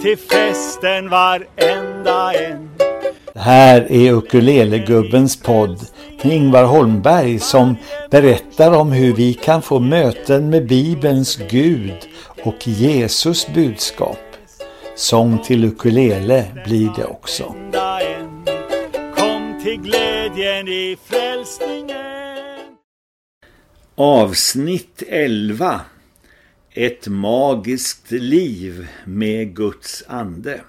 till festen varenda en. Det här är Ukulelegubbens podd med Ingvar Holmberg som berättar om hur vi kan få möten med Bibelns Gud och Jesus budskap. Sång till ukulele blir det också. Kom till glädjen i frälsningen. Avsnitt 11 ett magiskt liv med Guds ande.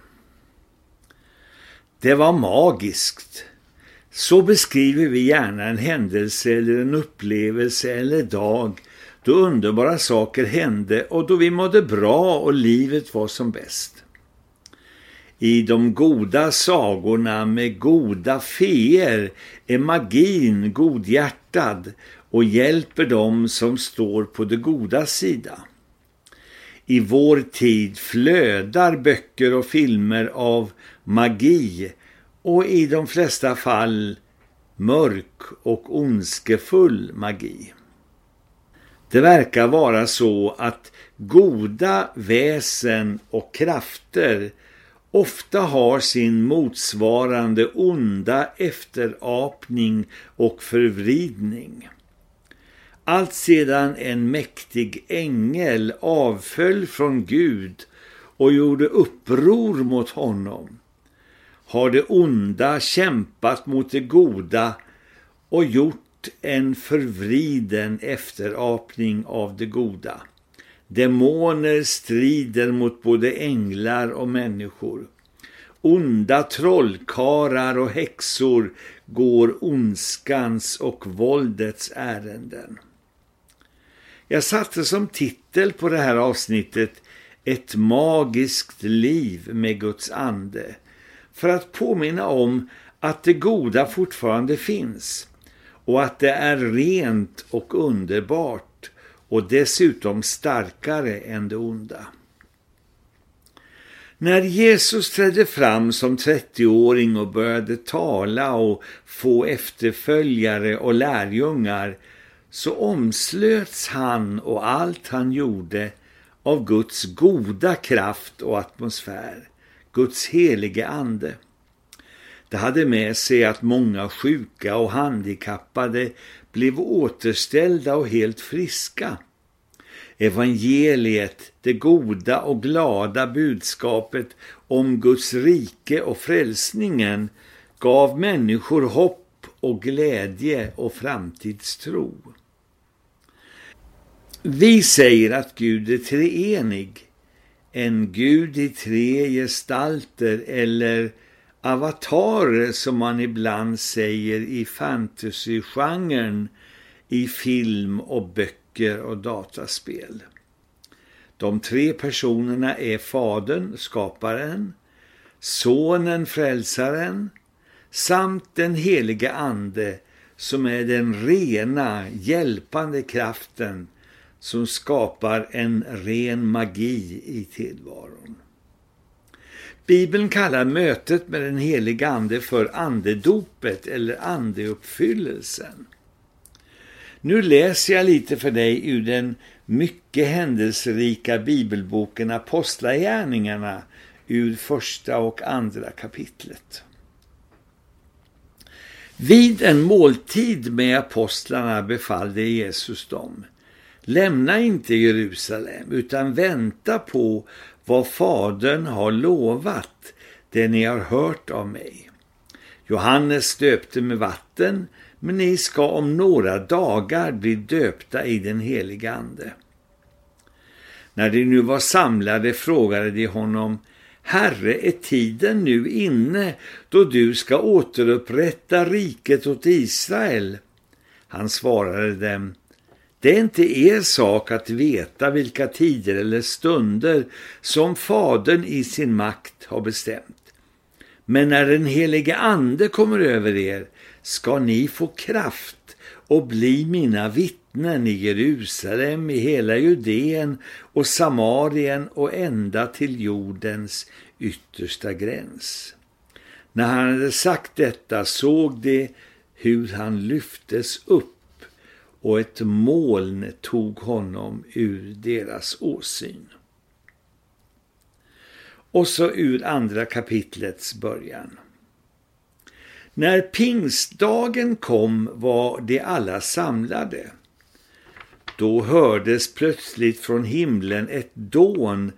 Det var magiskt. Så beskriver vi gärna en händelse eller en upplevelse eller dag då underbara saker hände och då vi mådde bra och livet var som bäst. I de goda sagorna med goda feer är magin godhjärtad och hjälper dem som står på det goda sida. I vår tid flödar böcker och filmer av magi och i de flesta fall mörk och ondskefull magi. Det verkar vara så att goda väsen och krafter ofta har sin motsvarande onda efterapning och förvridning. Allt sedan en mäktig ängel avföll från Gud och gjorde uppror mot honom har det onda kämpat mot det goda och gjort en förvriden efterapning av det goda. Demoner strider mot både änglar och människor. Onda trollkarar och häxor går ondskans och våldets ärenden. Jag satte som titel på det här avsnittet Ett magiskt liv med Guds ande för att påminna om att det goda fortfarande finns och att det är rent och underbart och dessutom starkare än det onda. När Jesus trädde fram som 30-åring och började tala och få efterföljare och lärjungar så omslöts han och allt han gjorde av Guds goda kraft och atmosfär, Guds helige ande. Det hade med sig att många sjuka och handikappade blev återställda och helt friska. Evangeliet, det goda och glada budskapet om Guds rike och frälsningen gav människor hopp och glädje och framtidstro. Vi säger att Gud är treenig, en Gud i tre gestalter eller avatarer som man ibland säger i fantasygenren i film och böcker och dataspel. De tre personerna är fadern, skaparen, sonen, frälsaren samt den heliga ande som är den rena, hjälpande kraften som skapar en ren magi i tillvaron. Bibeln kallar mötet med den heliga ande för andedopet eller andeuppfyllelsen. Nu läser jag lite för dig ur den mycket händelserika bibelboken Apostlagärningarna ur första och andra kapitlet. Vid en måltid med apostlarna befallde Jesus dem. Lämna inte Jerusalem utan vänta på vad fadern har lovat, det ni har hört av mig. Johannes döpte med vatten, men ni ska om några dagar bli döpta i den heliga ande. När de nu var samlade frågade de honom, Herre, är tiden nu inne då du ska återupprätta riket åt Israel? Han svarade dem, det är inte er sak att veta vilka tider eller stunder som fadern i sin makt har bestämt. Men när den helige ande kommer över er ska ni få kraft och bli mina vittnen i Jerusalem, i hela Judeen och Samarien och ända till jordens yttersta gräns. När han hade sagt detta såg de hur han lyftes upp och ett moln tog honom ur deras åsyn. och så ur andra kapitlets början. När pingstdagen kom var de alla samlade. Då hördes plötsligt från himlen ett dån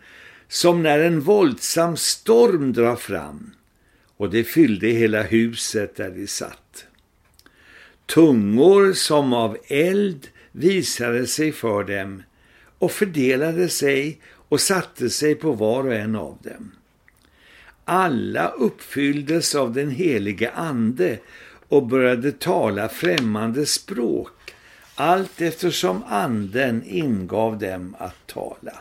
som när en våldsam storm drar fram och det fyllde hela huset där de satt. Tungor som av eld visade sig för dem och fördelade sig och satte sig på var och en av dem. Alla uppfylldes av den helige ande och började tala främmande språk, allt eftersom anden ingav dem att tala.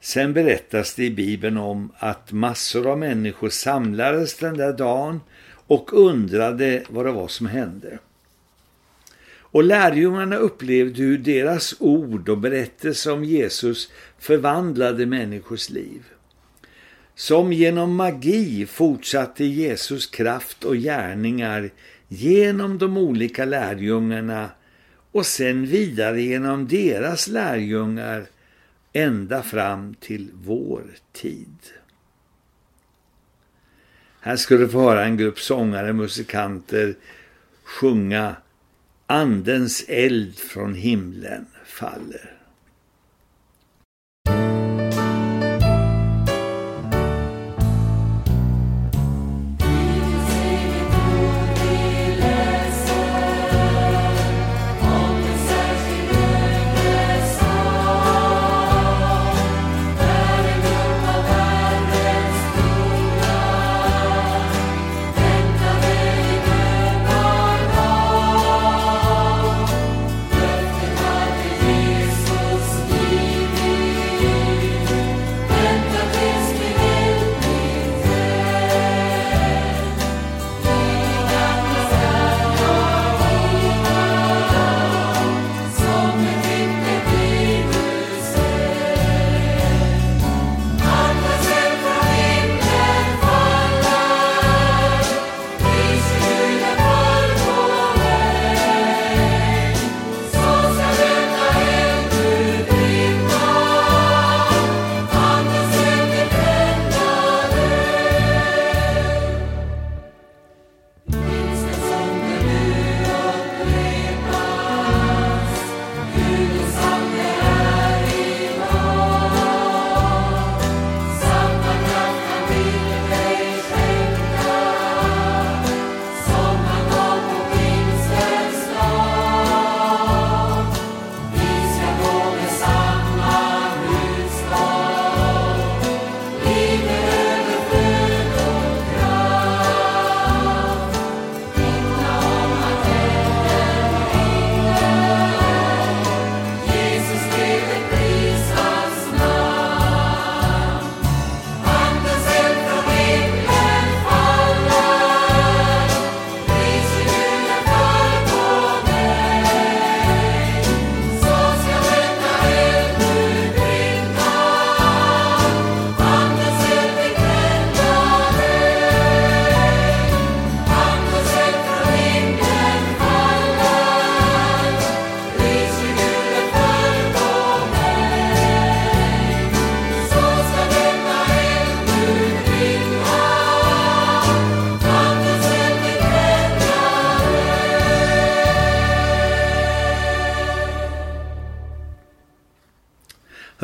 Sen berättas det i Bibeln om att massor av människor samlades den där dagen och undrade vad det var som hände. Och lärjungarna upplevde hur deras ord och berättelse om Jesus förvandlade människors liv. Som genom magi fortsatte Jesus kraft och gärningar genom de olika lärjungarna och sen vidare genom deras lärjungar ända fram till vår tid. Här skulle du få höra en grupp sångare, och musikanter sjunga Andens eld från himlen faller.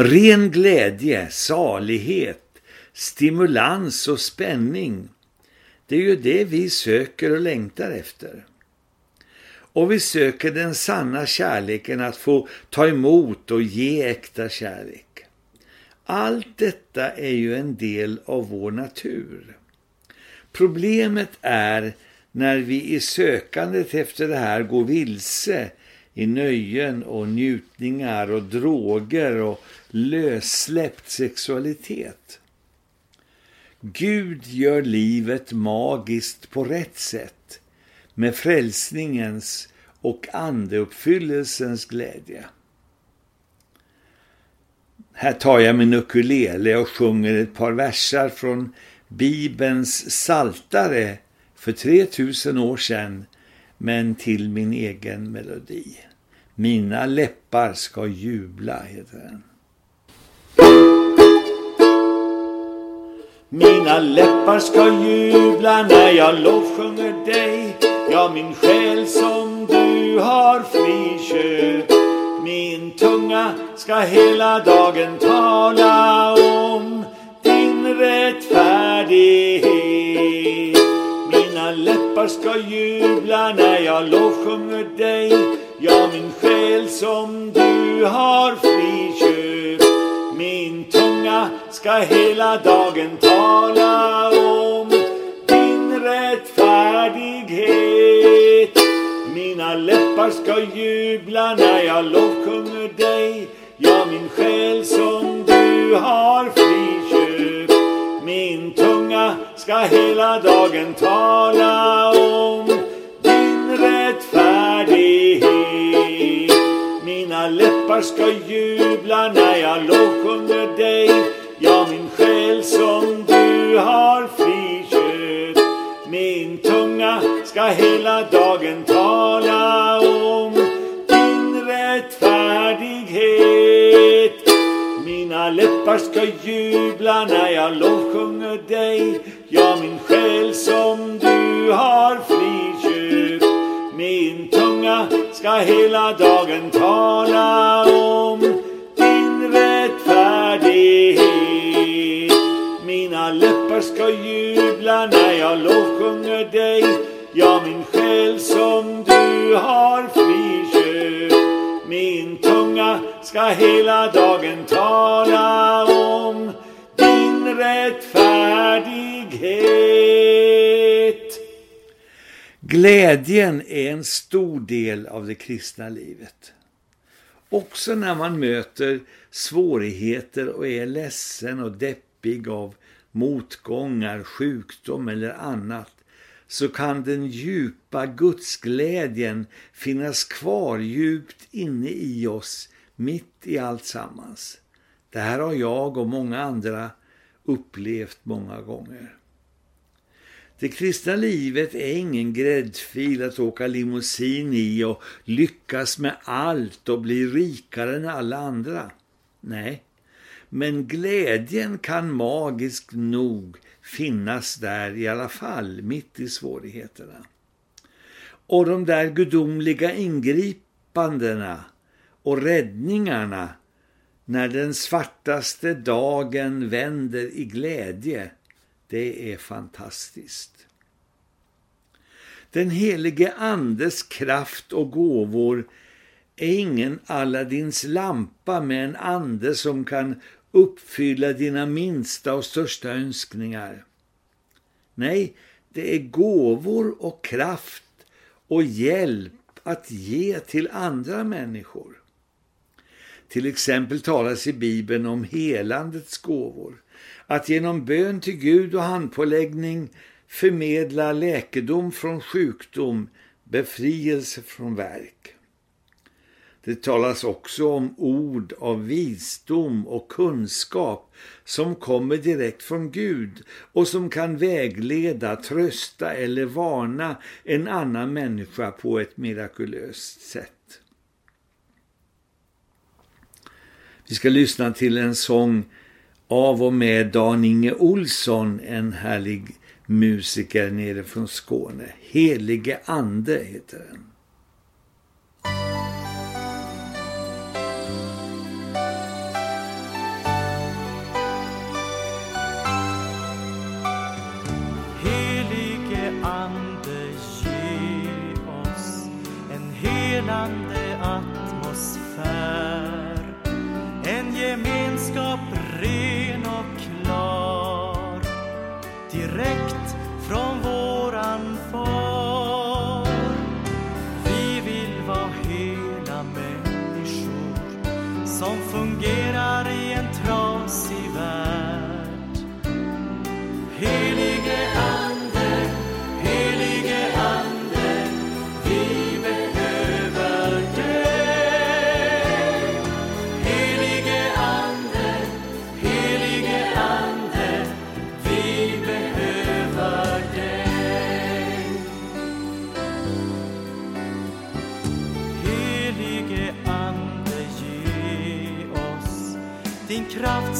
Ren glädje, salighet, stimulans och spänning. Det är ju det vi söker och längtar efter. Och vi söker den sanna kärleken att få ta emot och ge äkta kärlek. Allt detta är ju en del av vår natur. Problemet är när vi i sökandet efter det här går vilse i nöjen och njutningar och droger och lössläppt sexualitet. Gud gör livet magiskt på rätt sätt med frälsningens och andeuppfyllelsens glädje. Här tar jag min ukulele och sjunger ett par versar från Bibelns saltare för 3000 år sedan men till min egen melodi. Mina läppar ska jubla, heter den. Mina läppar ska jubla när jag lovsjunger dig Ja, min själ som du har friköpt Min tunga ska hela dagen tala om din rättfärdighet läppar ska jubla när jag lovsjunger dig? Ja, min själ som du har friköpt. Min tunga ska hela dagen tala om din rättfärdighet. Mina läppar ska jubla när jag lovsjunger dig. Ja, min själ som ska hela dagen tala om din rättfärdighet. Mina läppar ska jubla när jag lovsjunger dig. Ja, min själ som du har friköpt. Min tunga ska hela dagen tala om din rättfärdighet. Mina läppar ska jubla när jag lovsjunger dig. Ja, min själ som du har friköpt Min tunga ska hela dagen tala om din rättfärdighet. Mina läppar ska jubla när jag lovsjunger dig. Ja, min själ som du har friköpt Min tunga ska hela dagen tala Glädjen är en stor del av det kristna livet. Också när man möter svårigheter och är ledsen och deppig av motgångar, sjukdom eller annat så kan den djupa gudsglädjen finnas kvar djupt inne i oss mitt i allt sammans. Det här har jag och många andra upplevt många gånger. Det kristna livet är ingen gräddfil att åka limousin i och lyckas med allt och bli rikare än alla andra. Nej, men glädjen kan magiskt nog finnas där i alla fall, mitt i svårigheterna. Och de där gudomliga ingripandena och räddningarna när den svartaste dagen vänder i glädje, det är fantastiskt. Den helige andes kraft och gåvor är ingen Aladdins lampa med en ande som kan uppfylla dina minsta och största önskningar. Nej, det är gåvor och kraft och hjälp att ge till andra människor. Till exempel talas i Bibeln om helandets gåvor. Att genom bön till Gud och handpåläggning förmedla läkedom från sjukdom, befrielse från verk. Det talas också om ord av visdom och kunskap som kommer direkt från Gud och som kan vägleda, trösta eller varna en annan människa på ett mirakulöst sätt. Vi ska lyssna till en sång av och med Dan-Inge Olsson, en härlig musiker nere från Skåne. Helige ande heter den.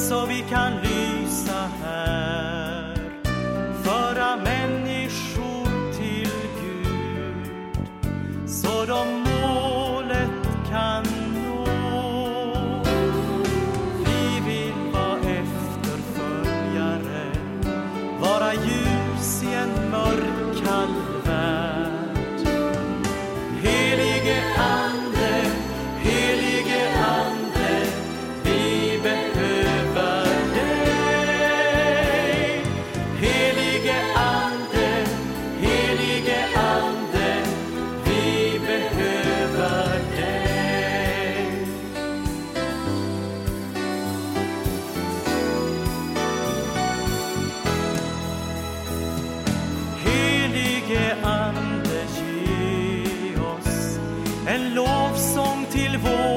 so we can voice.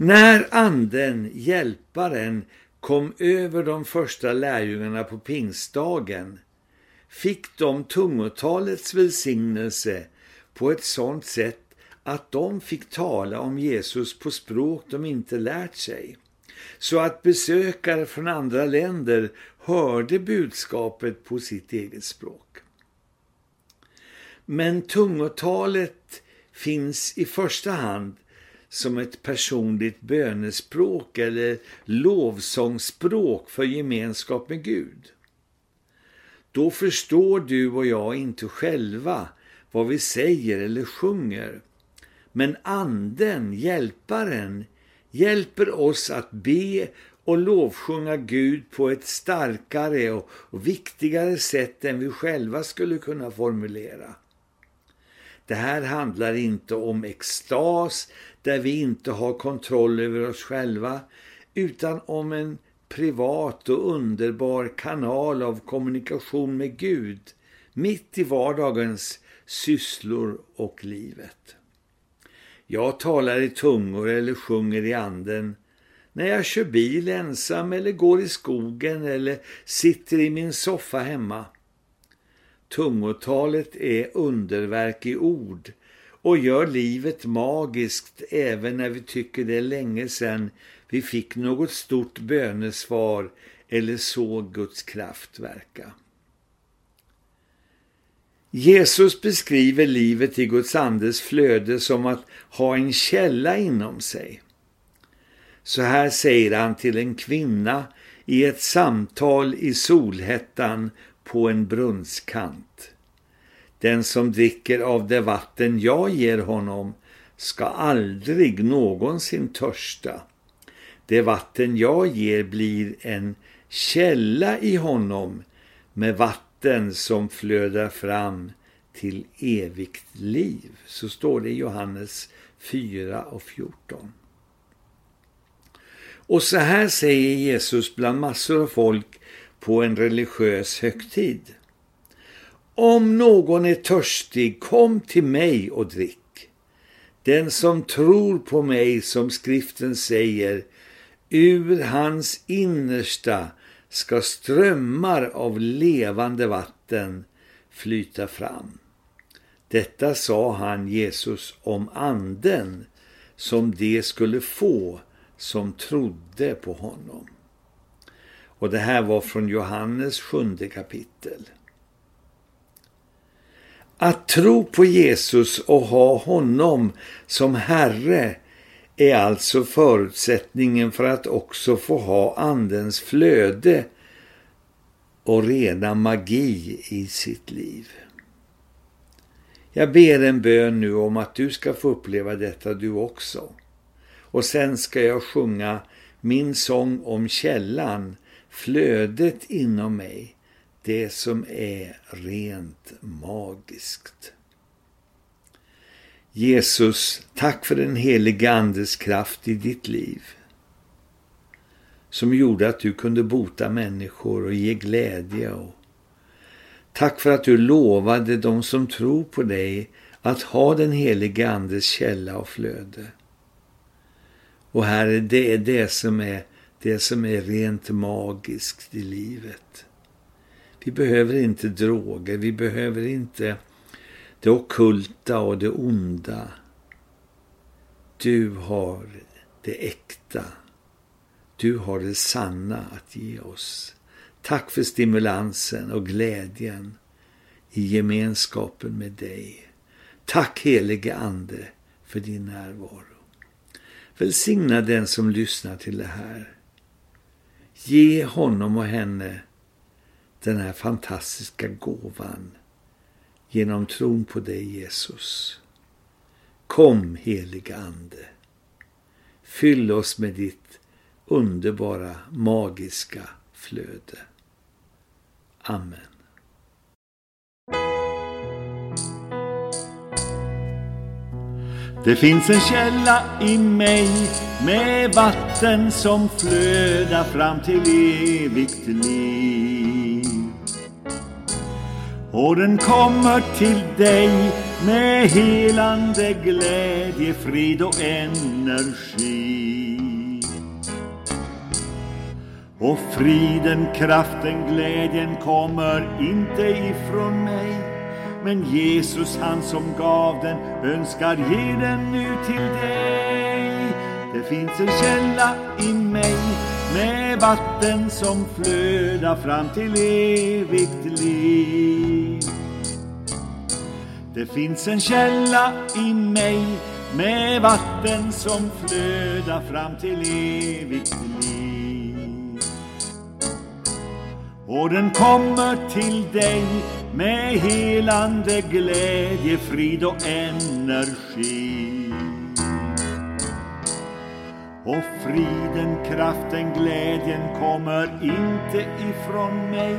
När anden, hjälparen, kom över de första lärjungarna på pingstdagen fick de tungotalets välsignelse på ett sådant sätt att de fick tala om Jesus på språk de inte lärt sig. Så att besökare från andra länder hörde budskapet på sitt eget språk. Men tungotalet finns i första hand som ett personligt bönespråk eller lovsångsspråk för gemenskap med Gud. Då förstår du och jag inte själva vad vi säger eller sjunger. Men anden, hjälparen, hjälper oss att be och lovsjunga Gud på ett starkare och viktigare sätt än vi själva skulle kunna formulera. Det här handlar inte om extas där vi inte har kontroll över oss själva utan om en privat och underbar kanal av kommunikation med Gud mitt i vardagens sysslor och livet. Jag talar i tungor eller sjunger i anden när jag kör bil ensam eller går i skogen eller sitter i min soffa hemma. Tungotalet är underverk i ord och gör livet magiskt även när vi tycker det är länge sedan vi fick något stort bönesvar eller såg Guds kraft verka. Jesus beskriver livet i Guds andes flöde som att ha en källa inom sig. Så här säger han till en kvinna i ett samtal i solhettan på en brunnskant. Den som dricker av det vatten jag ger honom ska aldrig någonsin törsta. Det vatten jag ger blir en källa i honom med vatten som flödar fram till evigt liv. Så står det i Johannes 4 och 14. Och så här säger Jesus bland massor av folk på en religiös högtid. Om någon är törstig, kom till mig och drick. Den som tror på mig, som skriften säger, ur hans innersta ska strömmar av levande vatten flyta fram. Detta sa han Jesus om anden som de skulle få som trodde på honom. Och det här var från Johannes sjunde kapitel. Att tro på Jesus och ha honom som Herre är alltså förutsättningen för att också få ha andens flöde och rena magi i sitt liv. Jag ber en bön nu om att du ska få uppleva detta du också. Och sen ska jag sjunga min sång om källan, flödet inom mig, det som är rent magiskt. Jesus, tack för den heliga andes kraft i ditt liv som gjorde att du kunde bota människor och ge glädje. Och tack för att du lovade de som tror på dig att ha den heliga andes källa och flöde. Och Herre, det är det som är, det som är rent magiskt i livet. Vi behöver inte droger, vi behöver inte det okulta och det onda. Du har det äkta. Du har det sanna att ge oss. Tack för stimulansen och glädjen i gemenskapen med dig. Tack helige Ande för din närvaro. Välsigna den som lyssnar till det här. Ge honom och henne den här fantastiska gåvan genom tron på dig Jesus. Kom heliga Ande. Fyll oss med ditt underbara, magiska flöde. Amen. Det finns en källa i mig med vatten som flödar fram till evigt liv. Och den kommer till dig med helande glädje, frid och energi. Och friden, kraften, glädjen kommer inte ifrån mig men Jesus, han som gav den, önskar ge den nu till dig. Det finns en källa i mig med vatten som flödar fram till evigt liv. Det finns en källa i mig med vatten som flödar fram till evigt liv. Och den kommer till dig med helande glädje, frid och energi. Och friden, kraften, glädjen kommer inte ifrån mig.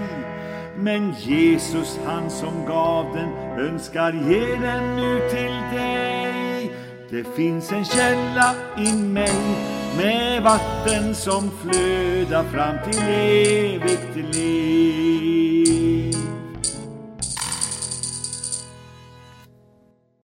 Men Jesus, han som gav den, önskar ge den nu till dig. Det finns en källa i mig med vatten som flödar fram till evigt liv.